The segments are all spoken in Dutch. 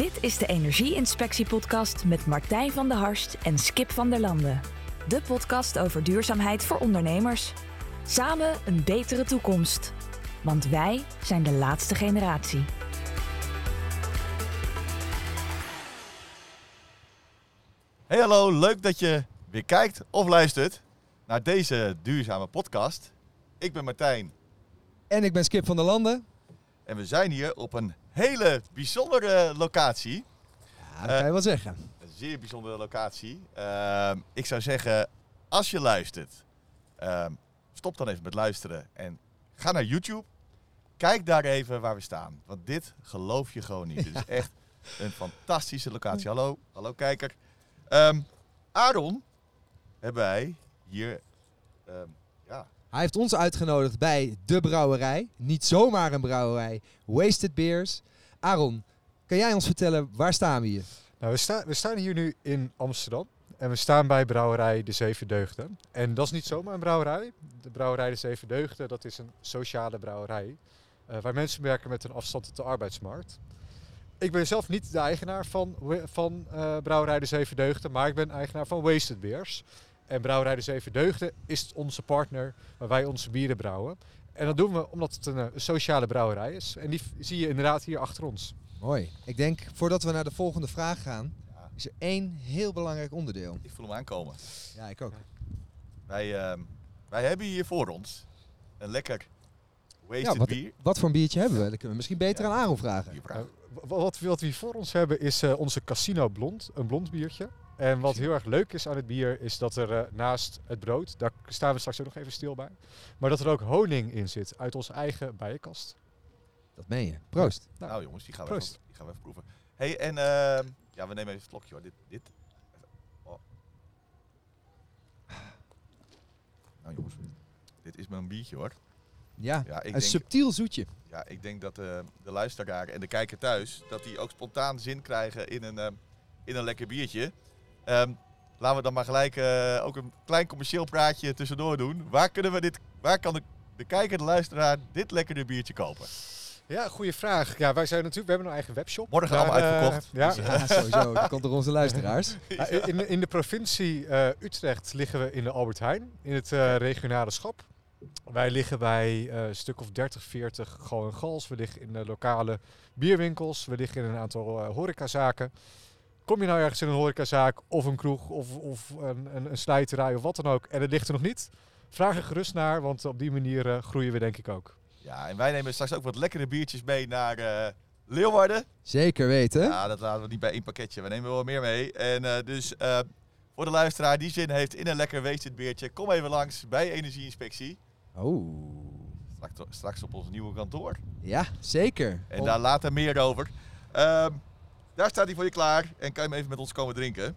Dit is de Energie-inspectie-podcast met Martijn van der Harst en Skip van der Landen. De podcast over duurzaamheid voor ondernemers. Samen een betere toekomst. Want wij zijn de laatste generatie. Hey hallo, leuk dat je weer kijkt of luistert naar deze duurzame podcast. Ik ben Martijn En ik ben Skip van der Landen. en we zijn hier op een hele bijzondere locatie. Ja, dat kan je wel zeggen. Een zeer bijzondere locatie. Ehm, ik zou zeggen, als je luistert, ehm, stop dan even met luisteren en ga naar YouTube. Kijk daar even waar we staan. Want dit geloof je gewoon niet. Dit is echt een fantastische locatie. Hallo, hallo kijker. Ehm, Aaron hebben wij hier. ja, Hij heeft ons uitgenodigd bij de brouwerij. Niet zomaar een brouwerij. Wasted Beers. Aaron, kan jij ons vertellen, waar staan we hier? Nou, we, staan we staan hier nu in Amsterdam. En we staan bij brouwerij De Zeven Deugden. En dat is niet zomaar een brouwerij. De brouwerij De Zeven Deugden, dat is een sociale brouwerij. eh, waar mensen werken met een afstand tot de arbeidsmarkt. Ik ben zelf niet de eigenaar van, van eh, brouwerij De Zeven Deugden. Maar ik ben eigenaar van Wasted Beers. En brouwerij De Zeven Deugden is onze partner waar wij onze bieren brouwen. En dat doen we omdat het een, eh, sociale brouwerij is. En die zie je inderdaad hier achter ons. Mooi. Ik denk, voordat we naar de volgende vraag gaan, Ja. is er één heel belangrijk onderdeel. ik voel hem aankomen. Ja, ik ook. Wij, ehm, wij hebben hier voor ons een lekker wasted Ja, wat, bier. wat voor een biertje hebben we? Dat kunnen we misschien beter Ja. aan Aaron vragen. Uh, w- wat, we- wat we hier voor ons hebben is eh, onze Casino Blond, een blond biertje. En wat heel erg leuk is aan het bier is dat er eh, naast het brood, daar staan we straks ook nog even stil bij, maar dat er ook honing in zit uit onze eigen bijenkast. Dat meen je. Proost. Nou, Nou jongens, die gaan we, proost. even, die gaan we even proeven. hey, en ehm, ja, we nemen even een slokje hoor. Dit, dit. Oh. Nou jongens, dit is mijn biertje hoor. Ja, Ja, ik een denk, subtiel zoetje. ja, ik denk dat eh, de luisteraar en de kijker thuis, dat die ook spontaan zin krijgen in een, ehm, in een lekker biertje. Ehm, laten we dan maar gelijk eh, ook een klein commercieel praatje tussendoor doen. Waar, kunnen we dit, waar kan de, de kijker, de luisteraar, dit lekkere biertje kopen? Ja, goede vraag. Ja, wij zijn natuurlijk, we hebben een eigen webshop. Morgen allemaal eh, uitverkocht. ja, Dus, eh, Ja, sowieso. Dat komt door onze luisteraars. Ja, in, in de provincie eh, Utrecht liggen we in de Albert Heijn, in het eh, regionale schap. Wij liggen bij eh, een stuk of 30, 40 gewoon gals. We liggen in de lokale bierwinkels. We liggen in een aantal horecazaken. Kom je nou ergens in een horecazaak of een kroeg of, of een, een, een slijterij of wat dan ook en het ligt er nog niet? Vraag er gerust naar, want op die manier eh, groeien we denk ik ook. Ja, en wij nemen straks ook wat lekkere biertjes mee naar eh, Leeuwarden. Zeker weten. Ja, dat laten we niet bij één pakketje. We nemen wel meer mee. En eh, dus eh, voor de luisteraar die zin heeft in een lekker wasted biertje, kom even langs bij Energieinspectie. Oh. Straks, straks op ons nieuwe kantoor. Ja, zeker. En daar later meer over. Ehm, daar staat hij voor je klaar en kan je hem even met ons komen drinken.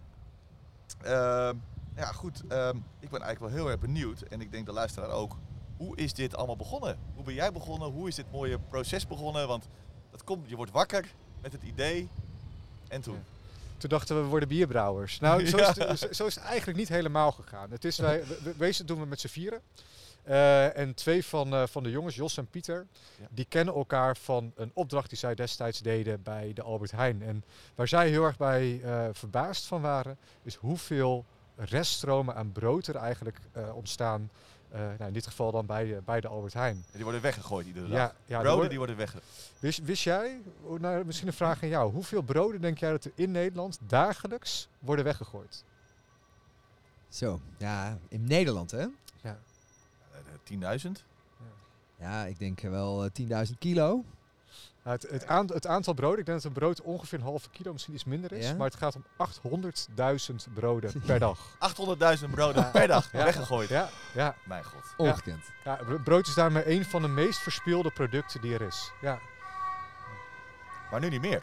Ehm, ja, goed. ehm, ik ben eigenlijk wel heel erg benieuwd. En ik denk de luisteraar ook. Hoe is dit allemaal begonnen? Hoe ben jij begonnen? Hoe is dit mooie proces begonnen? Want dat komt, je wordt wakker met het idee. En toen? Toen dachten we, we worden bierbrouwers. Nou, zo, Ja. is, het, zo- is het eigenlijk niet helemaal gegaan. Het is, wij, we- doen we met z'n vieren. Eh, en twee van, eh, van de jongens, Jos en Pieter, Ja. die kennen elkaar van een opdracht die zij destijds deden bij de Albert Heijn. En waar zij heel erg bij eh, verbaasd van waren, is hoeveel reststromen aan brood er eigenlijk eh, ontstaan. eh, nou, in dit geval dan bij, de- bij de Albert Heijn. En die worden weggegooid iedere dag. Ja, ja, er Broden worden- die worden weggegooid. Wist, wist jij, oh, nou, misschien een vraag aan jou, hoeveel broden denk jij dat er in Nederland dagelijks worden weggegooid? Zo. Ja, in Nederland hè? Ja. 10.000? Ja, ik denk wel eh, 10.000 kilo. Nou, het, het, aant- het aantal broden, ik denk dat een brood ongeveer een halve kilo, misschien iets minder is. Ja? Maar het gaat om 800.000 broden per dag. 800.000 broden per dag Ja. weggegooid. Ja, ja, Mijn god. Ongekend. ja, brood is daarmee een van de meest verspilde producten die er is. Ja. Maar nu niet meer.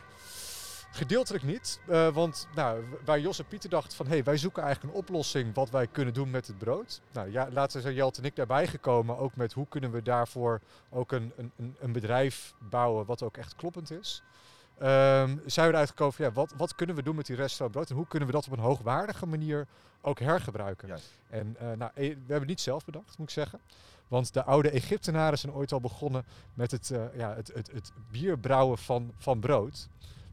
Gedeeltelijk niet, eh, want nou, waar Jos en Pieter dachten van... hé, hey, wij zoeken eigenlijk een oplossing wat wij kunnen doen met het brood. Nou, ja, later zijn Jelt en ik daarbij gekomen, ook met hoe kunnen we daarvoor ook een, een, een- bedrijf bouwen wat ook echt kloppend is. Ehm, zijn we eruit gekomen van, ja, wat, wat kunnen we doen met die restauranten brood en hoe kunnen we dat op een hoogwaardige manier ook hergebruiken. Juist. En eh, nou, e- we hebben het niet zelf bedacht, moet ik zeggen. Want de oude Egyptenaren zijn ooit al begonnen met het, eh, ja, het, het, het bierbrouwen van, van brood.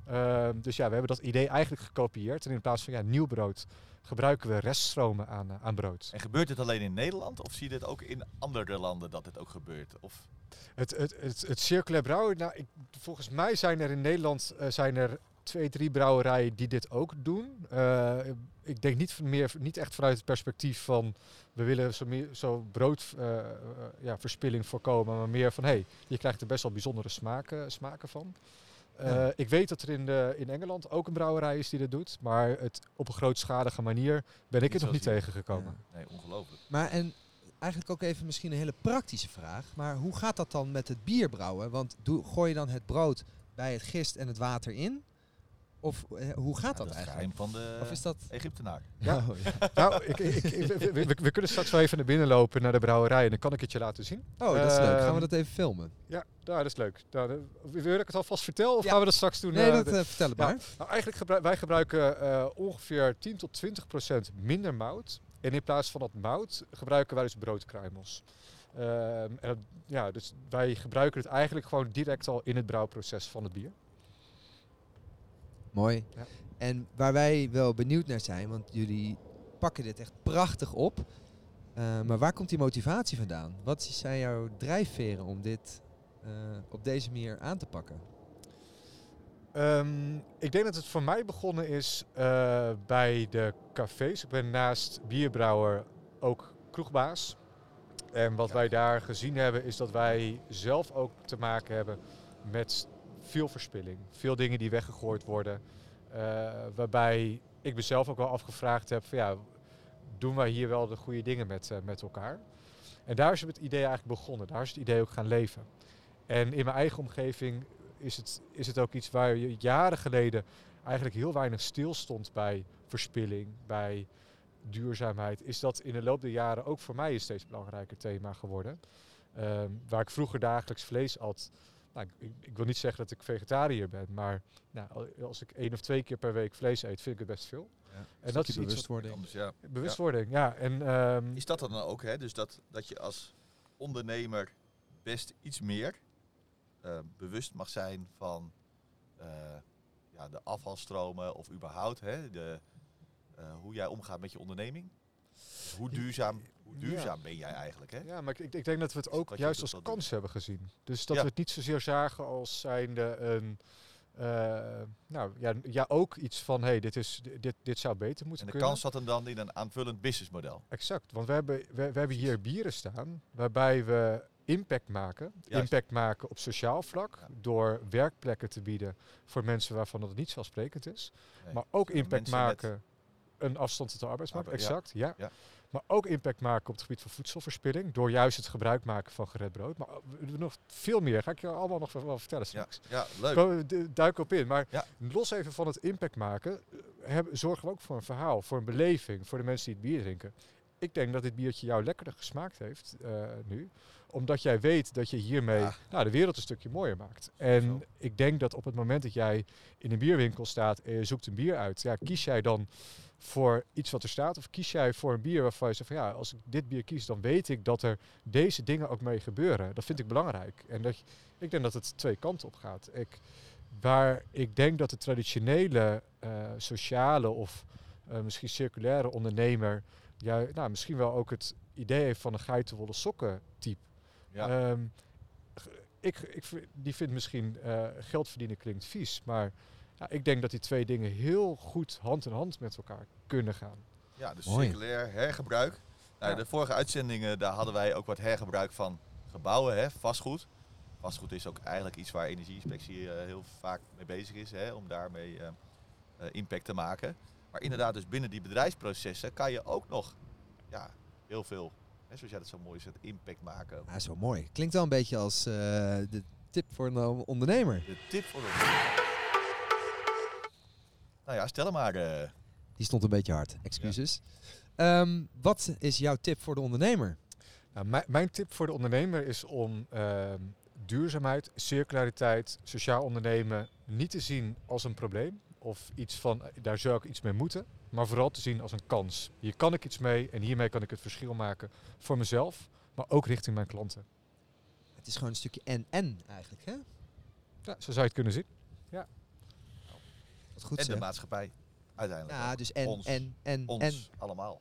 Ehm, dus ja, we hebben dat idee eigenlijk gekopieerd. En in plaats van ja, nieuw brood gebruiken we reststromen aan, eh, aan brood. En gebeurt dit alleen in Nederland of zie je dit ook in andere landen dat dit ook gebeurt? Of Het, het, het, het circulair brouwen, nou, ik, volgens mij zijn er in Nederland eh, zijn er twee, drie brouwerijen die dit ook doen. Eh, ik denk niet, meer, niet echt vanuit het perspectief van we willen zo, meer, zo broodverspilling ja, verspilling voorkomen, maar meer van hé, hey, je krijgt er best wel bijzondere smaken, smaken van. Eh, Ja. Ik weet dat er in, de, in Engeland ook een brouwerij is die dit doet, maar het op een grootschalige manier ben ik Niet het nog niet hier. tegengekomen. nee, ongelooflijk. Maar en eigenlijk ook even misschien een hele praktische vraag. Maar hoe gaat dat dan met het bier brouwen? Want doe, gooi je dan het brood bij het gist en het water in? Of eh, hoe gaat Ja, dat is het eigenlijk? geheim van de Of is dat... Egyptenaar. Ja. Oh, ja. Nou, ik, ik, ik- we, we- we kunnen straks wel even naar binnen lopen naar de brouwerij en dan kan ik het je laten zien. Oh, dat is leuk. Gaan we Ehm, dat even filmen? Ja, nou, dat is leuk. Nou, wil ik het alvast vertellen of Ja. gaan we dat straks doen? Nee, eh, dat, de- eh, vertel het ja. maar. nou, eigenlijk gebruik, wij gebruiken eh, ongeveer 10 tot 20 procent minder mout. En in plaats van dat mout gebruiken wij dus broodkruimels. Ehm, en dat- ja, dus wij gebruiken het eigenlijk gewoon direct al in het brouwproces van het bier. Mooi. Ja. En waar wij wel benieuwd naar zijn, want jullie pakken dit echt prachtig op. Eh, maar waar komt die motivatie vandaan? Wat zijn jouw drijfveren om dit eh, op deze manier aan te pakken? Ehm, ik denk dat het voor mij begonnen is eh, bij de cafés. Ik ben naast bierbrouwer ook kroegbaas. En wat wij daar gezien hebben is dat wij zelf ook te maken hebben met veel verspilling. Veel dingen die weggegooid worden. eh, waarbij ik mezelf ook wel afgevraagd heb van ja, doen wij hier wel de goede dingen met, eh, met elkaar? En daar is het idee eigenlijk begonnen. Daar is het idee ook gaan leven. En in mijn eigen omgeving is het, is het ook iets waar je jaren geleden eigenlijk heel weinig stilstond bij verspilling, bij duurzaamheid. Is dat in de loop der jaren ook voor mij een steeds belangrijker thema geworden. Ehm, waar ik vroeger dagelijks vlees at. Nou, ik, ik wil niet zeggen dat ik vegetariër ben, maar nou, al- als ik één of twee keer per week vlees eet, vind ik het best veel. Ja. En dat is bewustwording. Anders, ja. bewustwording, ja. En, ehm, Is dat dan ook, hè? Dus dat, dat je als ondernemer best iets meer eh, bewust mag zijn van eh, ja, de afvalstromen of überhaupt hè, de, eh, hoe jij omgaat met je onderneming? Hoe duurzaam, hoe Ja. duurzaam ben jij eigenlijk? Hè? Ja, maar ik, ik denk dat we het ook Wat je juist als dat kans hebben gezien. Dus dat Ja. we het niet zozeer zagen als zijnde een... eh, nou ja, ja, ook iets van, hey, dit, is, dit, dit zou beter moeten En de kunnen. kans zat hem dan in een aanvullend businessmodel. Exact, want we hebben, we, we hebben hier bieren staan waarbij we impact maken. Juist. Impact maken op sociaal vlak Ja. door werkplekken te bieden voor mensen waarvan het niet vanzelfsprekend is. Nee. Maar ook impact met- maken, een afstand tot de arbeidsmarkt, Arbeid, ja. exact, ja. Ja. Maar ook impact maken op het gebied van voedselverspilling door juist het gebruik maken van gered brood. Maar doen nog veel meer, ga ik je allemaal nog wel vertellen Ja, straks. ja leuk. Ko- d- Duik op in. Maar Ja. los even van het impact maken, eh, zorgen we ook voor een verhaal, voor een beleving, voor de mensen die het bier drinken. Ik denk dat dit biertje jou lekkerder gesmaakt heeft eh, nu. Omdat jij weet dat je hiermee Ja. nou, de wereld een stukje mooier maakt. En Zo. ik denk dat op het moment dat jij in een bierwinkel staat en je zoekt een bier uit, ja, kies jij dan voor iets wat er staat? Of kies jij voor een bier waarvan je zegt van ja, als ik dit bier kies, dan weet ik dat er deze dingen ook mee gebeuren. Dat vind ik belangrijk. En dat, ik denk dat het twee kanten op gaat. Ik, waar ik denk dat de traditionele eh, sociale of eh, misschien circulaire ondernemer ja, nou, misschien wel ook het idee heeft van een geitenwolle sokken type. Ja. Ehm, ik, ik, die vindt misschien eh, geld verdienen klinkt vies, maar ja, ik denk dat die twee dingen heel goed hand in hand met elkaar kunnen gaan. Ja, dus Mooi. circulair hergebruik. Nou, Ja. De vorige uitzendingen, daar hadden wij ook wat hergebruik van gebouwen, hè, vastgoed. Vastgoed is ook eigenlijk iets waar energieinspectie eh, heel vaak mee bezig is, hè, om daarmee eh, eh, impact te maken. Maar inderdaad, dus binnen die bedrijfsprocessen kan je ook nog ja, heel veel, hè, zoals jij dat zo mooi zegt, impact maken. Ja, zo mooi. Klinkt wel een beetje als eh, de tip voor een ondernemer. De tip voor de... Nou ja, stel hem maar. eh. Die stond een beetje hard. Excuses. Ehm, wat is jouw tip voor de ondernemer? Nou, mijn, mijn tip voor de ondernemer is om ehm, duurzaamheid, circulariteit, sociaal ondernemen niet te zien als een probleem of iets van daar zou ik iets mee moeten, maar vooral te zien als een kans. Hier kan ik iets mee en hiermee kan ik het verschil maken voor mezelf, maar ook richting mijn klanten. Het is gewoon een stukje en-en eigenlijk, hè? Ja, zo zou je het kunnen zien. Wat goed en de maatschappij. Uiteindelijk. Ja, ook. dus en, Ons. en, en, Ons en. allemaal.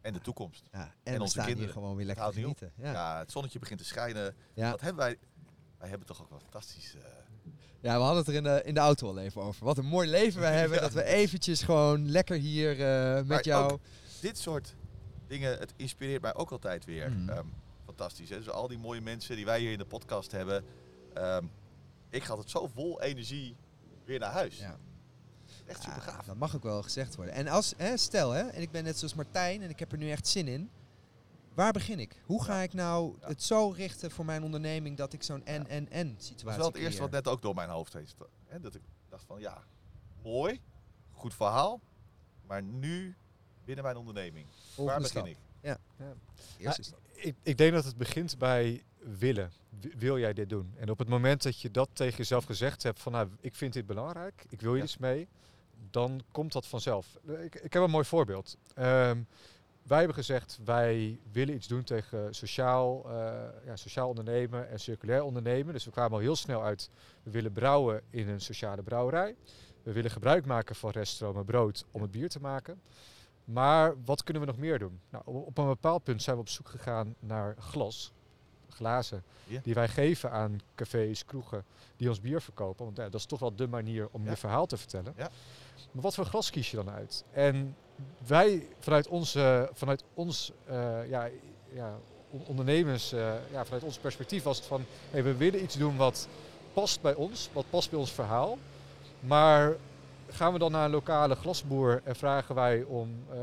En de toekomst. Ja, en, En we onze kinderen. gewoon weer lekker genieten. Ja. Ja. het zonnetje begint te schijnen. Ja. Wat hebben wij? Wij hebben toch ook wel fantastisch. eh, ja, we hadden het er in de, in de auto al even over. Wat een mooi leven wij hebben. Ja. Dat we eventjes gewoon lekker hier eh, met Maar jou... dit soort dingen, het inspireert mij ook altijd weer. Mhm. Ehm, fantastisch. Hè? Dus al die mooie mensen die wij hier in de podcast hebben. ehm, ik ga het zo vol energie weer naar huis. Ja. Echt super gaaf. dat mag ook wel gezegd worden. En als, hè, stel, hè, en ik ben net zoals Martijn en ik heb er nu echt zin in. Waar begin ik? Hoe ga ik nou Ja. het zo richten voor mijn onderneming dat ik zo'n en-en-en situatie Dat is wel het eerste wat net ook door mijn hoofd hè, Dat ik dacht van ja, mooi, goed verhaal. Maar nu binnen mijn onderneming. Volgende waar begin stap. ik? Eerste stap. Ik, ik denk dat het begint bij willen. Wil jij dit doen? En op het moment dat je dat tegen jezelf gezegd hebt van nou, ik vind dit belangrijk, ik wil hier Ja. iets mee, dan komt dat vanzelf. Ik, ik heb een mooi voorbeeld. Ehm, wij hebben gezegd, wij willen iets doen tegen sociaal, eh, ja, sociaal ondernemen en circulair ondernemen. Dus we kwamen al heel snel uit, we willen brouwen in een sociale brouwerij. We willen gebruik maken van reststromen brood om het bier te maken. Maar wat kunnen we nog meer doen? Nou, op een bepaald punt zijn we op zoek gegaan naar glas, glazen, die wij geven aan cafés, kroegen die ons bier verkopen. Want ja, dat is toch wel de manier om Ja. je verhaal te vertellen. Ja. Maar wat voor glas kies je dan uit? En wij vanuit, onze, vanuit ons eh, ja, ja, on- ondernemers, eh, ja, vanuit ons perspectief was het van, hey, we willen iets doen wat past bij ons, wat past bij ons verhaal. Maar gaan we dan naar een lokale glasboer en vragen wij om eh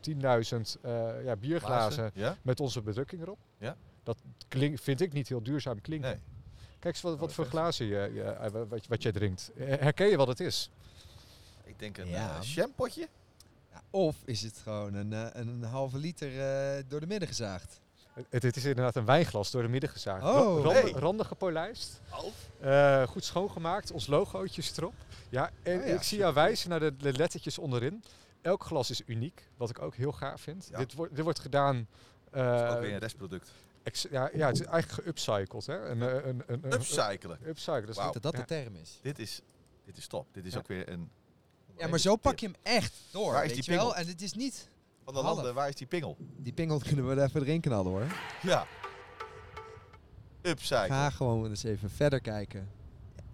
10.000 eh, ja, bierglazen Ja? met onze bedrukking erop? Ja. Dat klink, vind ik niet heel duurzaam klinken. Nee. Kijk eens wat, wat Oh, voor glazen je, je, wat, wat jij drinkt. Herken je wat het is? Ik denk een Ja. eh, jampotje. Ja, of is het gewoon een, eh, een, halve liter eh, door de midden gezaagd? Het, het is inderdaad een wijnglas door de midden gezaagd. Oh. Ra- randen, gepolijst. Eh, goed schoongemaakt. Ons logootje is erop. Ja, en Oh ja, ik zie jou wijzen naar de, de lettertjes onderin. Elk glas is uniek, wat ik ook heel gaaf vind. Ja. Dit, wordt dit wordt gedaan... Eh, is ook weer een restproduct. ja, ja, het is eigenlijk geupcycled. Hè? Een, een, een, een, Upcyclen. upcycled. Dus Wauw. Dat dat Ja. de term is. Dit is, dit is top. Dit is Ja. ook weer een... Ja, maar zo pak je hem echt door, Waar is weet die je wel? pingel? En het is niet... Van de Half. landen, waar is die pingel? Die pingel kunnen we er even erin knallen hoor. Ja. Upcycle. Ga gewoon eens even verder kijken.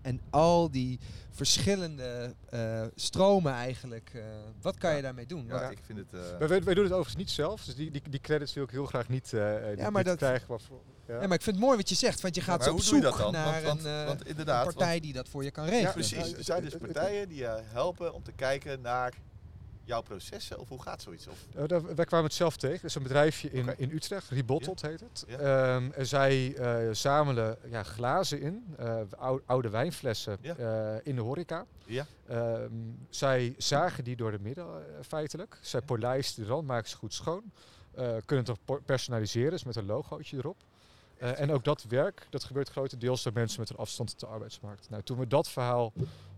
En al die verschillende eh, stromen eigenlijk, eh, wat kan Ja. je daarmee doen? Ja, ik vind het... eh, Wij, wij, doen het overigens niet zelf, dus die, die, die credits wil ik heel graag niet, eh niet, maar niet dat- krijgen. Maar voor, ja. Ja, maar ik vind het mooi wat je zegt, want je gaat op zoek dat dan? naar Want- want- een, eh, want inderdaad, een partij die dat voor je kan regelen. Precies. Ja, Er zijn dus partijen die je helpen om te kijken naar jouw processen. Of hoe gaat zoiets? Of, Eh, daar- wij kwamen het zelf tegen. Het is een bedrijfje in, in Utrecht, Rebottled heet het. Ja. Ehm, en zij eh, zamelen ja, glazen in, eh, ou- oude wijnflessen in de horeca. Ja. Ehm, zij zagen die door de midden feitelijk. Zij polijsten de rand, maken ze goed schoon. Kunnen het personaliseren, dus met een logootje erop. En ook dat werk, dat gebeurt grotendeels door mensen met een afstand tot de arbeidsmarkt. Nou, toen we dat verhaal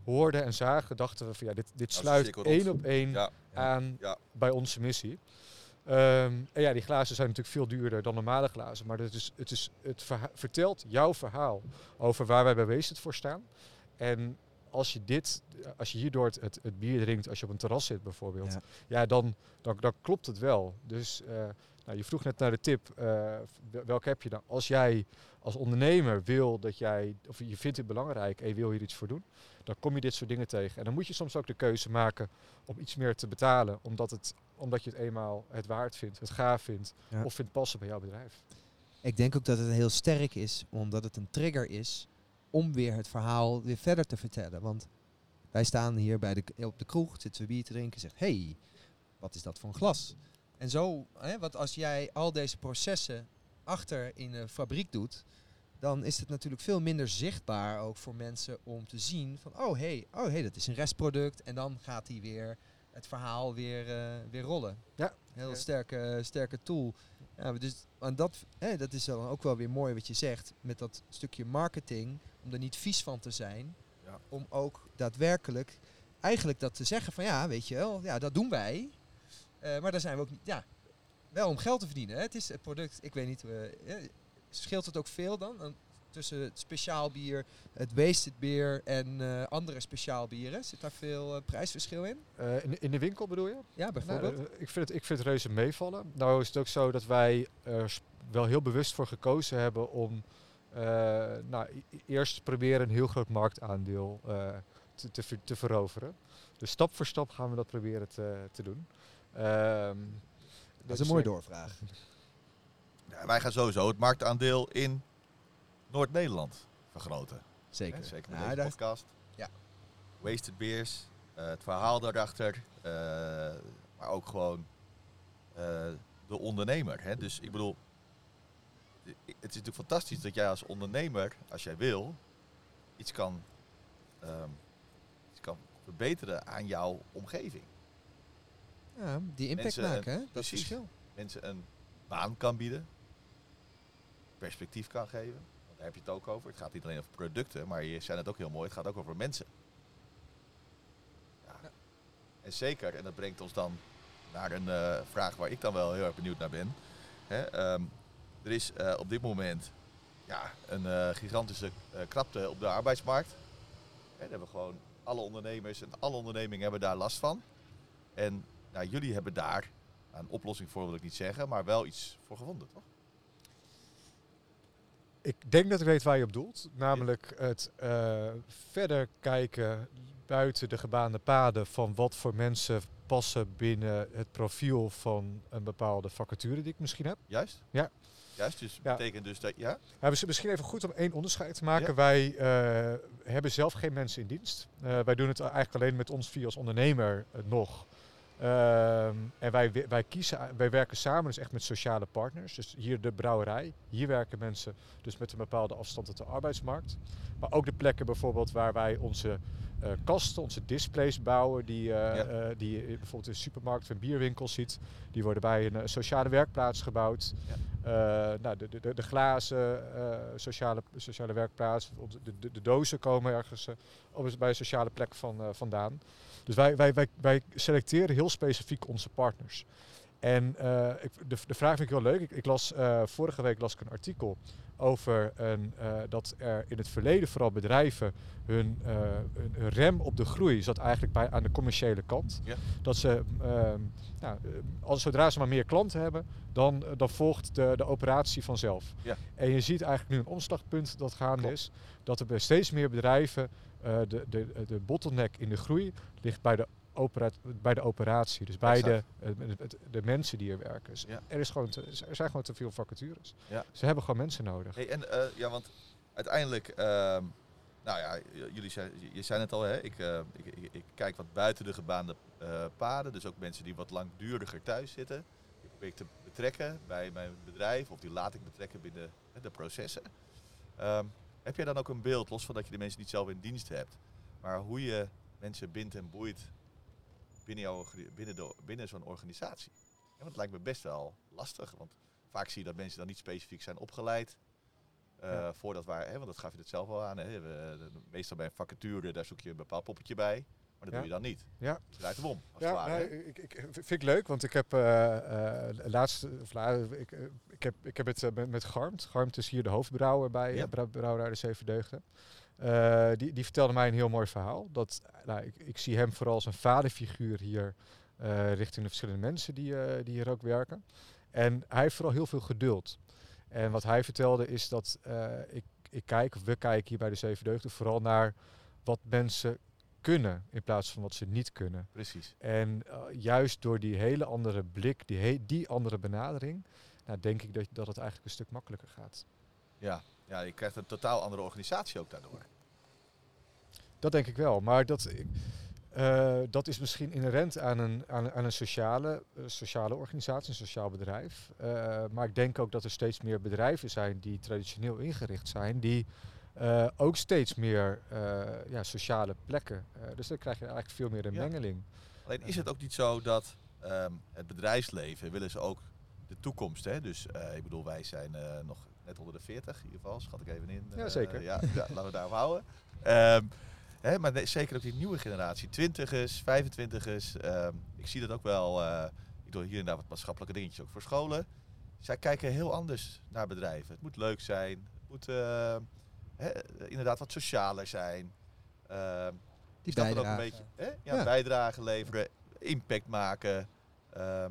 hoorden en zagen, dachten we van ja, dit, dit een sluit één op één ja. aan Ja. bij onze missie. Ehm, en ja, die glazen zijn natuurlijk veel duurder dan normale glazen. Maar het, is, het, is, het vertelt jouw verhaal over waar wij bij Wees voor staan. En als je dit, als je hierdoor het, het, het bier drinkt, als je op een terras zit bijvoorbeeld, ja, Ja. dan, dan, dan klopt het wel. Dus eh, nou, je vroeg net naar de tip, eh, wel- welke heb je dan? Als jij als ondernemer wil dat jij, of je vindt dit belangrijk en je wil hier iets voor doen, dan kom je dit soort dingen tegen. En dan moet je soms ook de keuze maken om iets meer te betalen, omdat, het, omdat je het eenmaal het waard vindt, het gaaf vindt Ja. of vindt passen bij jouw bedrijf. Ik denk ook dat het heel sterk is, omdat het een trigger is om weer het verhaal weer verder te vertellen. Want wij staan hier bij de, op de kroeg, zitten we bier te drinken, zegt, hey, wat is dat voor een glas? En zo, hè, want als jij al deze processen achter in de fabriek doet, dan is het natuurlijk veel minder zichtbaar ook voor mensen om te zien van, oh hey, oh hey, dat is een restproduct. En dan gaat die weer het verhaal weer, eh, weer rollen. Ja. Heel sterke, sterke tool. Ja, dus, en dat, hè, dat is dan ook wel weer mooi wat je zegt met dat stukje marketing, om er niet vies van te zijn. Ja. Om ook daadwerkelijk eigenlijk dat te zeggen van ja, weet je wel, ja, dat doen wij. Eh, maar daar zijn we ook niet, ja, wel om geld te verdienen. Hè. Het is het product, ik weet niet, eh, eh, scheelt het ook veel dan? Dan tussen het speciaal bier, het wasted bier en andere speciaal bieren? Zit daar veel prijsverschil in? In, in de winkel bedoel je? Ja, bijvoorbeeld. Nou, ik, vind het, ik vind het reuze meevallen. Nou is het ook zo dat wij er wel heel bewust voor gekozen hebben om nou, eerst proberen een heel groot marktaandeel te, te, te veroveren. Dus stap voor stap gaan we dat proberen te, te doen. Ehm, dat is een mooie eh, doorvraag. Ja, wij gaan sowieso het marktaandeel in Noord-Nederland vergroten. Zeker. Hè, Zeker met Ja, deze daar- podcast. Ja. Wasted Beers, eh, het verhaal daarachter, eh, maar ook gewoon eh, de ondernemer. Hè? Dus ik bedoel, het is natuurlijk fantastisch dat jij als ondernemer, als jij wil, iets kan, ehm, iets kan verbeteren aan jouw omgeving. Ja, die impact Mensen, maken, hè? Dat is het precies. verschil. Mensen een baan kan bieden, perspectief kan geven. Want daar heb je het ook over. Het gaat niet alleen over producten, maar je zei het ook heel mooi, het gaat ook over mensen. Ja. Ja. En zeker, en dat brengt ons dan naar een eh, vraag waar ik dan wel heel erg benieuwd naar ben. Hè, ehm, er is eh, op dit moment ja, een eh, gigantische krapte op de arbeidsmarkt. Daar hebben gewoon alle ondernemers en alle ondernemingen hebben daar last van. En nou, jullie hebben daar een oplossing voor, wil ik niet zeggen, maar wel iets voor gevonden, toch? Ik denk dat ik weet waar je op doelt. Namelijk het eh, verder kijken buiten de gebaande paden van wat voor mensen passen binnen het profiel van een bepaalde vacature die ik misschien heb. Juist? Ja. Juist, dus Ja. betekent dus dat, ja? Ja, misschien even goed om één onderscheid te maken. Ja. Wij eh, hebben zelf geen mensen in dienst. Eh, wij doen het eigenlijk alleen met ons via als ondernemer nog. Ehm, en wij, wij, kiezen, wij werken samen dus echt met sociale partners. Dus hier de brouwerij. Hier werken mensen dus met een bepaalde afstand tot de arbeidsmarkt. Maar ook de plekken bijvoorbeeld waar wij onze eh, kasten, onze displays bouwen. Die, eh, Ja. eh, die je bijvoorbeeld in de supermarkt en bierwinkels ziet. Die worden bij een sociale werkplaats gebouwd. Nou, de, de, de, glazen, sociale, sociale werkplaats, de, de, de dozen komen ergens bij een sociale plek van, vandaan. Dus wij, wij, wij, wij selecteren heel specifiek onze partners. En eh, ik, de, de vraag vind ik heel leuk. Ik, ik las, eh, vorige week las ik een artikel over een, eh, dat er in het verleden vooral bedrijven hun, rem op de groei zat eigenlijk bij, aan de commerciële kant. Ja. Dat ze, ehm, nou, als, zodra ze maar meer klanten hebben, dan, dan volgt de, de operatie vanzelf. Ja. En je ziet eigenlijk nu een omslagpunt dat gaande Klopt. is. Dat er bij steeds meer bedrijven de, de, de bottleneck in de groei ligt bij de, bij de operatie. Dus bij de, eh, de, de mensen die er werken. Dus Ja. er, is gewoon te- er zijn gewoon te veel vacatures. Ja. Ze hebben gewoon mensen nodig. Hey, en eh, ja, want uiteindelijk, ehm, nou ja, jullie zijn, je zei het al, hè? Ik, eh, ik, ik, ik kijk wat buiten de gebaande eh, paden. Dus ook mensen die wat langduriger thuis zitten. Die probeer ik te betrekken bij mijn bedrijf of die laat ik betrekken binnen de processen. Ehm, heb jij dan ook een beeld, los van dat je de mensen niet zelf in dienst hebt, maar hoe je mensen bindt en boeit binnen, jouw, binnen, de, binnen zo'n organisatie? Ja, want het lijkt me best wel lastig, want vaak zie je dat mensen dan niet specifiek zijn opgeleid. eh, Ja. Voordat waar, hè, want dat gaf je het zelf al aan. Hè. We, de- meestal bij een vacature, daar zoek je een bepaald poppetje bij. Dat doe je dan niet. Ja. Je draait hem om, als het Ja, ware. nee, hè. ik, ik, vind ik leuk, want ik heb eh, eh, laatst, of la- ik, eh, ik, heb, ik heb het met, met Garmt. Garmt is hier de hoofdbrouwer bij Ja. Brouwerij de Zeven Deugden. Die, die vertelde mij een heel mooi verhaal. Dat, nou, ik, ik zie hem vooral als een vaderfiguur hier richting de verschillende mensen die, die hier ook werken. En hij heeft vooral heel veel geduld. En wat hij vertelde is dat ik, ik kijk, of we kijken hier bij de Zeven Deugden, vooral naar wat mensen kunnen in plaats van wat ze niet kunnen. Precies. En eh, juist door die hele andere blik, die, he- die andere benadering, nou, denk ik dat, dat het eigenlijk een stuk makkelijker gaat. Ja. ja, je krijgt een totaal andere organisatie ook daardoor. Dat denk ik wel. Maar dat, eh, dat is misschien inherent aan een, aan, aan een sociale, eh, sociale organisatie, een sociaal bedrijf. Maar ik denk ook dat er steeds meer bedrijven zijn die traditioneel ingericht zijn, die eh, ook steeds meer eh, ja, sociale plekken. eh, dus dan krijg je eigenlijk veel meer een Ja. mengeling. Alleen is het ook niet zo dat ehm, het bedrijfsleven willen ze ook de toekomst. Hè? Dus ik bedoel, wij zijn nog net onder de 40 in ieder geval, schat ik even in. Ja, zeker. ja, ja, laten we daarop houden. Ehm, hè, maar nee, zeker ook die nieuwe generatie, 20ers, 25ers. ehm, ik zie dat ook wel. ik doe hier en daar wat maatschappelijke dingetjes ook voor scholen. Zij kijken heel anders naar bedrijven. Het moet leuk zijn. Het moet, hè, eh, inderdaad wat socialer zijn. Ehm, Die dat dan ook een bijdrage. beetje hè? Ja, Ja. bijdrage leveren, impact maken. Ehm,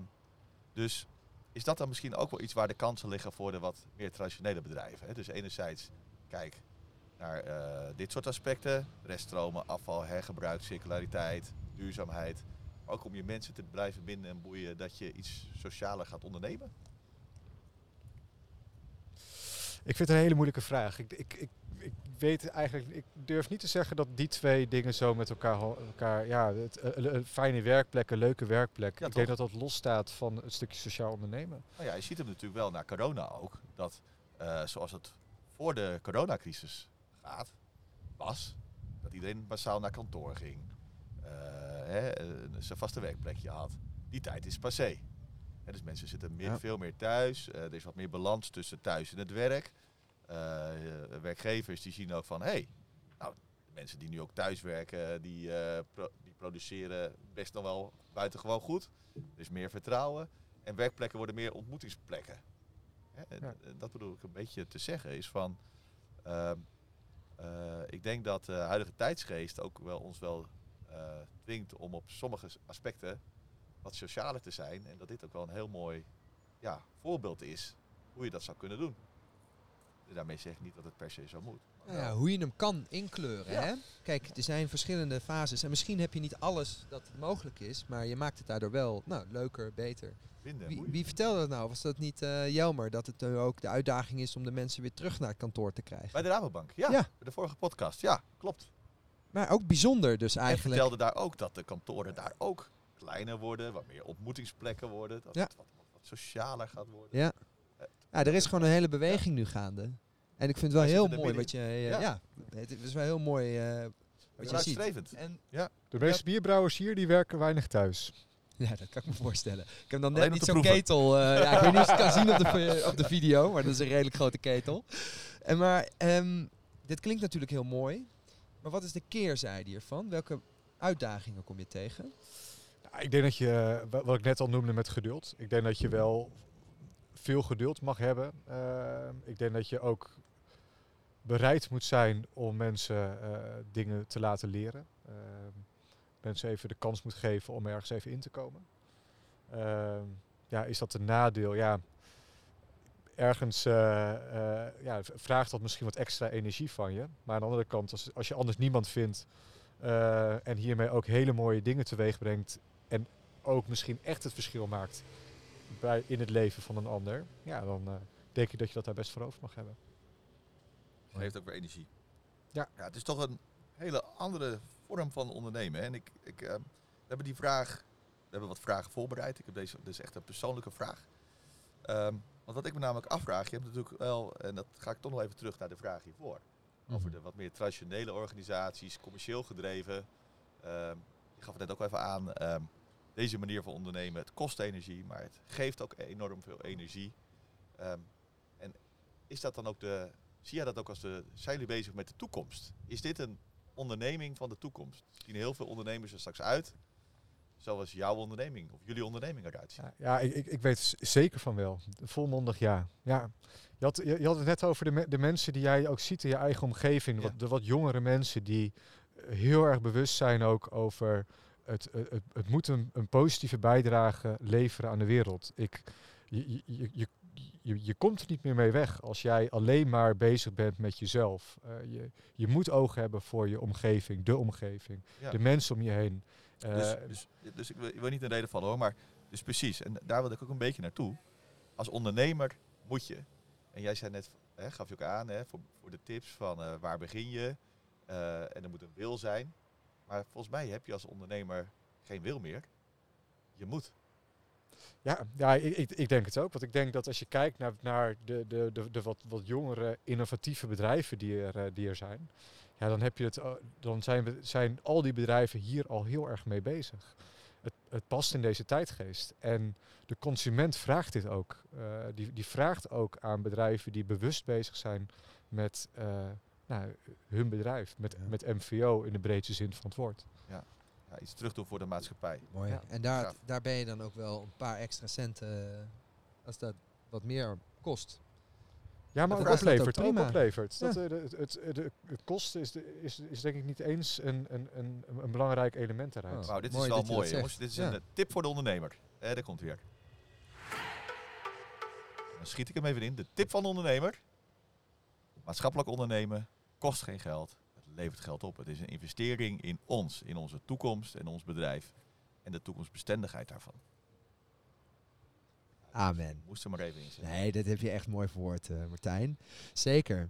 dus is dat dan misschien ook wel iets waar de kansen liggen voor de wat meer traditionele bedrijven? Hè? Dus enerzijds, kijk naar eh, dit soort aspecten. Reststromen, afval, hergebruik, circulariteit, duurzaamheid. Maar ook om je mensen te blijven binden en boeien dat je iets socialer gaat ondernemen. Ik vind het een hele moeilijke vraag. Ik, ik weet eigenlijk, ik durf niet te zeggen dat die twee dingen zo met elkaar, elkaar ja, het, eh, eh, fijne werkplekken, leuke werkplek. Ja, ik denk dat dat losstaat van het stukje sociaal ondernemen. Nou ja, je ziet hem natuurlijk wel naar corona ook. Dat eh, zoals het voor de coronacrisis gaat, was, dat iedereen massaal naar kantoor ging. hè, zijn vaste werkplekje had. Die tijd is passé. Hè, dus mensen zitten meer, Ja. veel meer thuis. er is wat meer balans tussen thuis en het werk. Eh, werkgevers die zien ook van, hé, hey, nou, de mensen die nu ook thuis werken, die, eh, pro- die produceren best nog wel buitengewoon goed. Er is meer vertrouwen. En werkplekken worden meer ontmoetingsplekken. Hè, Ja. eh, Dat bedoel ik een beetje te zeggen is van... ehm, eh, ik denk dat de huidige tijdsgeest ook wel ons wel eh, dwingt om op sommige aspecten wat socialer te zijn. En dat dit ook wel een heel mooi ja, voorbeeld is hoe je dat zou kunnen doen. Daarmee zeg ik niet dat het per se zo moet. Nou ja, hoe je hem kan inkleuren. Ja. Hè? Kijk, er zijn verschillende fases. En misschien heb je niet alles dat mogelijk is. Maar je maakt het daardoor wel nou, leuker, beter. vinden en Wie, wie vertelde dat nou? Was dat niet eh Jelmer? Dat het nu ook de uitdaging is om de mensen weer terug naar het kantoor te krijgen. Bij de Rabobank, ja, Ja. Bij de vorige podcast, ja, klopt. Maar ook bijzonder dus En eigenlijk. vertelde daar ook dat de kantoren daar ook kleiner worden, wat meer ontmoetingsplekken worden, dat Ja. het wat, wat, wat socialer gaat worden. Ja. Ja, er is gewoon een hele beweging nu gaande. En ik vind het wel heel mooi wat je... eh, Ja. ja. het is wel heel mooi eh, wat je ziet. En De meeste bierbrouwers hier die werken weinig thuis. Ja, dat kan ik me voorstellen. Ik heb dan net niet zo'n ketel. eh, ja, ik weet niet of je het kan zien op de, op de video, maar dat is een redelijk grote ketel. En maar ehm, dit klinkt natuurlijk heel mooi. Maar wat is de keerzijde hiervan? Welke uitdagingen kom je tegen? Nou, ik denk dat je, wa- wat ik net al noemde met geduld. Ik denk dat je wel veel geduld mag hebben. Eh, ik denk dat je ook bereid moet zijn om mensen eh, dingen te laten leren. Eh, mensen even de kans moet geven om ergens even in te komen. Eh, ja, is dat een nadeel? Ja, ergens eh, eh, ja, vraagt dat misschien wat extra energie van je. Maar aan de andere kant, als, als je anders niemand vindt en hiermee ook hele mooie dingen teweeg brengt en ook misschien echt het verschil maakt bij, in het leven van een ander, ja, dan eh, denk ik dat je dat daar best voor over mag hebben. Geeft ook weer energie. Ja. ja. Het is toch een hele andere vorm van ondernemen. hè. En ik, ik, eh, we hebben die vraag, we hebben wat vragen voorbereid. Ik heb deze, dit is echt een persoonlijke vraag. Ehm, want wat ik me namelijk afvraag, je hebt natuurlijk wel, en dat ga ik toch nog even terug naar de vraag hiervoor. Over de wat meer traditionele organisaties, commercieel gedreven. Ehm, je gaf het net ook even aan, ehm, deze manier van ondernemen, het kost energie, maar het geeft ook enorm veel energie. Ehm, en is dat dan ook de, zie jij dat ook als de, zijn jullie bezig met de toekomst? Is dit een onderneming van de toekomst? Zien heel veel ondernemers er straks uit, zoals jouw onderneming of jullie onderneming eruit ziet? Ja, ja ik, ik, weet zeker van wel. Volmondig ja. ja. Je, had, je, je had het net over de, me- de mensen die jij ook ziet in je eigen omgeving. Ja. Wat, de wat jongere mensen die heel erg bewust zijn ook over het, het, het, moet een, een positieve bijdrage leveren aan de wereld. Ik, je, je, je, je, je, komt er niet meer mee weg als jij alleen maar bezig bent met jezelf. Eh, je, je moet oog hebben voor je omgeving, de omgeving, Ja. de mensen om je heen. Dus, Eh, dus, dus ik, wil, ik wil niet in reden vallen hoor, maar dus precies. En daar wilde ik ook een beetje naartoe. Als ondernemer moet je, en jij zei net, hè, gaf je ook aan hè, voor, voor de tips van eh, waar begin je. en er moet een wil zijn. Maar volgens mij heb je als ondernemer geen wil meer. Je moet. Ja, ja ik, ik, denk het ook. Want ik denk dat als je kijkt naar, naar de, de, de, de wat, wat jongere, innovatieve bedrijven die er, eh, die er zijn, ja, dan, heb je het, eh, dan zijn, zijn al die bedrijven hier al heel erg mee bezig. Het, het past in deze tijdgeest. En de consument vraagt dit ook. Eh, die, die vraagt ook aan bedrijven die bewust bezig zijn met nou, hun bedrijf, met, Ja. met MVO in de breedste zin van het woord. Ja, iets terug doen voor de maatschappij. Mooi. Ja. En daar, daar ben je dan ook wel een paar extra centen eh, als dat wat meer kost. Ja, maar Dat ook is dat oplevert. ook oplevert. Ja. Dat, eh, de- het, het, de- het kosten is, de, is, is denk ik niet eens een, een, een, een belangrijk element daaruit. Oh. Wauw, dit Mooi is wel mooi, jongens. Dit is Ja. een eh, tip voor de ondernemer. Eh, daar komt weer. Dan schiet ik hem even in. De tip van de ondernemer. Maatschappelijk ondernemen kost geen geld. Het levert geld op. Het is een investering in ons, in onze toekomst en ons bedrijf. En de toekomstbestendigheid daarvan. Amen. Moest er maar even in. Nee, dat heb je echt mooi verwoord, eh, Martijn. Zeker.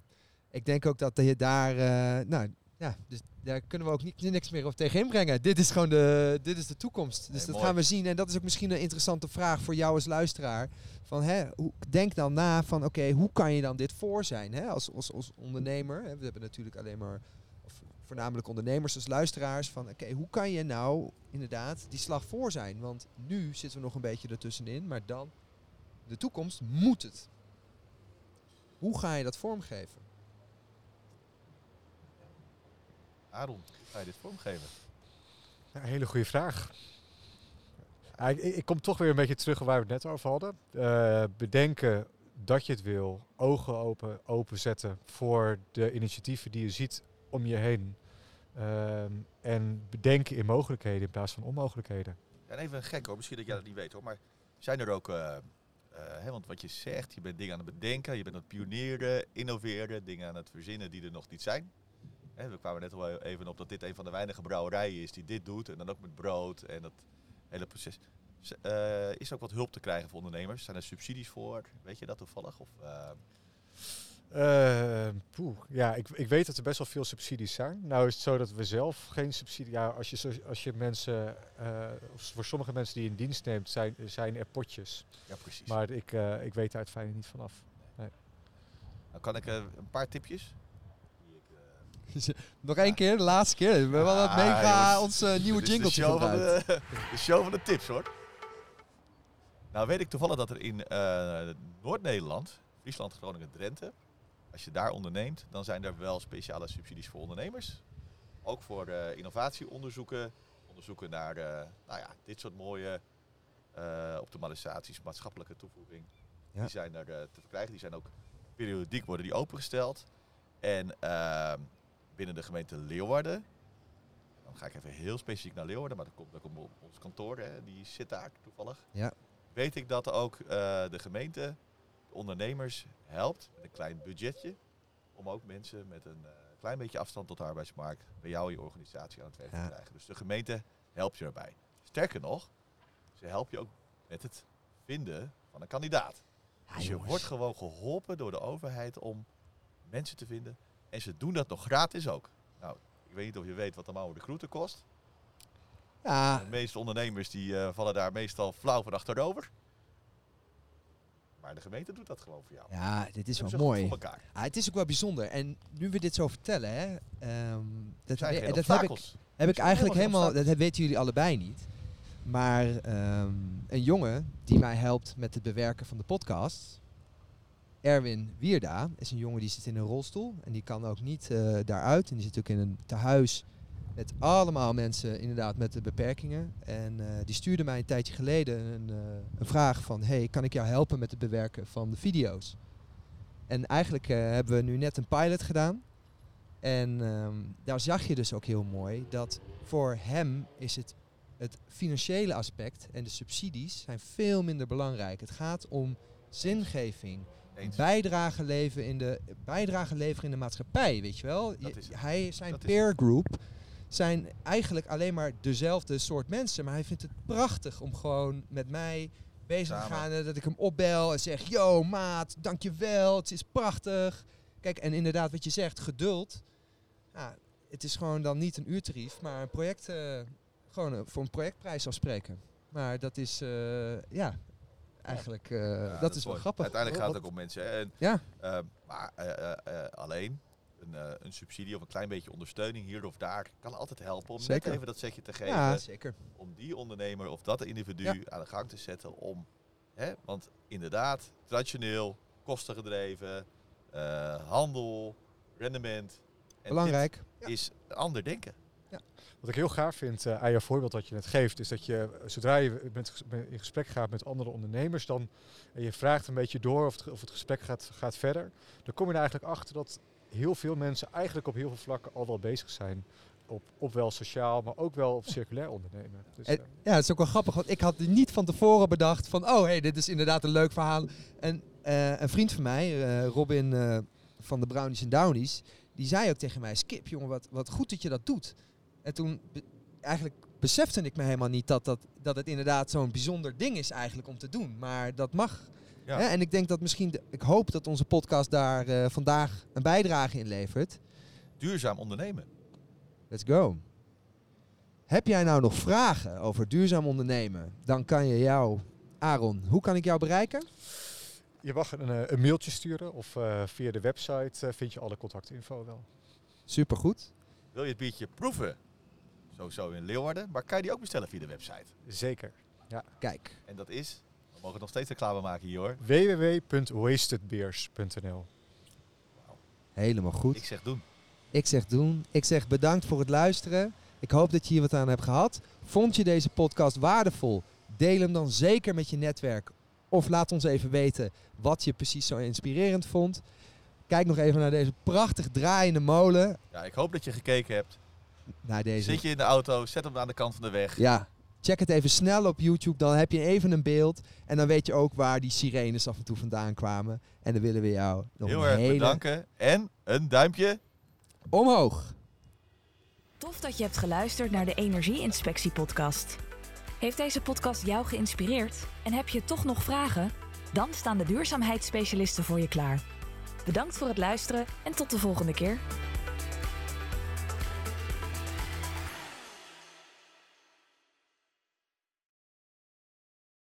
Ik denk ook dat je daar, eh, nou ja, dus daar kunnen we ook niet, niks meer op tegen inbrengen. Dit is gewoon de, dit is de toekomst. Dus Nee, dat mooi. gaan we zien. En dat is ook misschien een interessante vraag voor jou als luisteraar. Van, hè, hoe, denk dan na van, oké, hoe kan je dan dit voor zijn hè, als, als, als ondernemer? Hè? We hebben natuurlijk alleen maar, of voornamelijk ondernemers als luisteraars. Van, oké, hoe kan je nou inderdaad die slag voor zijn? Want nu zitten we nog een beetje ertussenin, maar dan, de toekomst, moet het. Hoe ga je dat vormgeven? Aaron, hoe ga je dit vormgeven? Ja, een hele goede vraag. Ik, ik kom toch weer een beetje terug waar we het net over hadden. Eh, bedenken dat je het wil. Ogen open, openzetten voor de initiatieven die je ziet om je heen. Ehm, en bedenken in mogelijkheden in plaats van onmogelijkheden. En even gek hoor, misschien dat jij dat niet weet hoor, maar zijn er ook, eh, eh, hè, want wat je zegt, je bent dingen aan het bedenken, je bent aan het pionieren, innoveren, dingen aan het verzinnen die er nog niet zijn. Hè, we kwamen net al even op dat dit een van de weinige brouwerijen is die dit doet en dan ook met brood en dat hele proces. Eh, is er ook wat hulp te krijgen voor ondernemers? Zijn er subsidies voor? Weet je dat toevallig? Of, eh, Eh, poeh, ja, ik, ik weet dat er best wel veel subsidies zijn. Nou is het zo dat we zelf geen subsidie... Ja, als je, als je mensen... voor sommige mensen die je in dienst neemt, zijn, zijn er potjes. ja, precies. Maar ik, ik weet daar het fijne niet vanaf. Dan kan ik een paar tipjes? Nog één keer, de laatste keer. We hebben wel wat Ah, mega jongens. ons eh, nieuwe jingle de show, van de, de show van de tips hoor. Nou weet ik toevallig dat er in eh, Noord-Nederland, Friesland, Groningen, Drenthe, als je daar onderneemt, dan zijn er wel speciale subsidies voor ondernemers. Ook voor eh, innovatieonderzoeken, onderzoeken naar eh, nou ja, dit soort mooie optimalisaties, maatschappelijke toevoeging. Ja. Die zijn er te verkrijgen. Die zijn ook periodiek worden die opengesteld. En ehm, binnen de gemeente Leeuwarden, dan ga ik even heel specifiek naar Leeuwarden, maar dat komt, dat komt op ons kantoor, hè, die zit daar toevallig. Ja. Weet ik dat ook eh, de gemeente de ondernemers helpt met een klein budgetje. Om ook mensen met een eh, klein beetje afstand tot de arbeidsmarkt bij jou je organisatie aan het werk Ja. te krijgen. Dus de gemeente helpt je erbij. Sterker nog, ze helpen je ook met het vinden van een kandidaat. Ja, Dus je jongens. wordt gewoon geholpen door de overheid om mensen te vinden. En ze doen dat nog gratis ook. Nou, ik weet niet of je weet wat een mouw recruiter kost. Ja, De meeste ondernemers die eh, vallen daar meestal flauw van achterover. Maar de gemeente doet dat gewoon voor jou. ja, dit is wel mooi. Elkaar. Ah, het is ook wel bijzonder. En nu we dit zo vertellen, hè, ehm, dat, dat heb ik, heb ik eigenlijk helemaal dat weten jullie allebei niet. Maar ehm, een jongen die mij helpt met het bewerken van de podcast, Erwin Wierda, is een jongen die zit in een rolstoel en die kan ook niet eh, daaruit. En die zit ook in een tehuis met allemaal mensen inderdaad met de beperkingen. En eh, die stuurde mij een tijdje geleden een, eh, een vraag van, hey, kan ik jou helpen met het bewerken van de video's? En eigenlijk hebben we nu net een pilot gedaan. En ehm, daar zag je dus ook heel mooi dat voor hem is het het financiële aspect en de subsidies zijn veel minder belangrijk. Het gaat om zingeving, Eens. bijdrage leveren in de bijdrage leveren in de maatschappij, weet je wel? Je- hij zijn Dat peer group zijn eigenlijk alleen maar dezelfde soort mensen, maar hij vindt het prachtig om gewoon met mij bezig te gaan, dat ik hem opbel en zeg: "Yo, maat, dankjewel, het is prachtig." Kijk, en inderdaad wat je zegt, geduld. Ja, het is gewoon dan niet een uurtarief, maar een project eh, gewoon eh, voor een projectprijs afspreken. Maar dat is eh, ja, eigenlijk eh, Ja, dat, is wel mooi. grappig. Uiteindelijk gaat het ook om mensen. En, Ja. eh, maar eh, alleen een, een subsidie of een klein beetje ondersteuning hier of daar kan altijd helpen om Zeker. net even dat setje te geven. Ja, zeker. om die ondernemer of dat individu Ja. aan de gang te zetten om, hè, want inderdaad, traditioneel, kostengedreven, handel, rendement. En Belangrijk. is ander denken. Wat ik heel gaaf vind eh, aan jouw voorbeeld dat je net geeft, is dat je eh, zodra je met, in gesprek gaat met andere ondernemers, dan en je vraagt een beetje door of het, of het gesprek gaat, gaat verder, dan kom je er eigenlijk achter dat heel veel mensen eigenlijk op heel veel vlakken al wel bezig zijn. Op, op wel sociaal, maar ook wel op circulair ondernemen. Dus, En- eh, Ja, het is ook wel grappig, want ik had niet van tevoren bedacht van, oh hey, dit is inderdaad een leuk verhaal. En eh, een vriend van mij, eh, Robin eh, van de Brownies en Downies, die zei ook tegen mij, Skip jongen, wat, wat goed dat je dat doet. En toen, be- eigenlijk besefte ik me helemaal niet dat, dat, dat het inderdaad zo'n bijzonder ding is eigenlijk om te doen. Maar dat mag. Ja. Hè? En ik denk dat misschien, de- ik hoop dat onze podcast daar eh, vandaag een bijdrage in levert. Duurzaam ondernemen. Let's go. Heb jij nou nog vragen over duurzaam ondernemen? Dan kan je jou, Aaron, hoe kan ik jou bereiken? je mag een, eh, een mailtje sturen of eh, via de website eh, vind je alle contactinfo wel. Supergoed. Wil je het biertje proeven? Sowieso in Leeuwarden. Maar kan je die ook bestellen via de website? Zeker. Kijk, En dat is... We mogen nog steeds reclame maken hier hoor. www.wastedbeers.nl helemaal goed. Ik zeg doen. Ik zeg doen. Ik zeg bedankt voor het luisteren. Ik hoop dat je hier wat aan hebt gehad. Vond je deze podcast waardevol? Deel hem dan zeker met je netwerk. Of laat ons even weten wat je precies zo inspirerend vond. Kijk nog even naar deze prachtig draaiende molen. Ja, ik hoop dat je gekeken hebt. Naar deze. Zit je in de auto, zet hem aan de kant van de weg. Ja, check het even snel op YouTube. Dan heb je even een beeld. En dan weet je ook waar die sirenes af en toe vandaan kwamen. En dan willen we jou nog Heel erg hele bedanken. En een duimpje. omhoog. Tof dat je hebt geluisterd naar de Energie-inspectie podcast. Heeft deze podcast jou geïnspireerd en heb je toch nog vragen? Dan staan de duurzaamheidsspecialisten voor je klaar. Bedankt voor het luisteren en tot de volgende keer.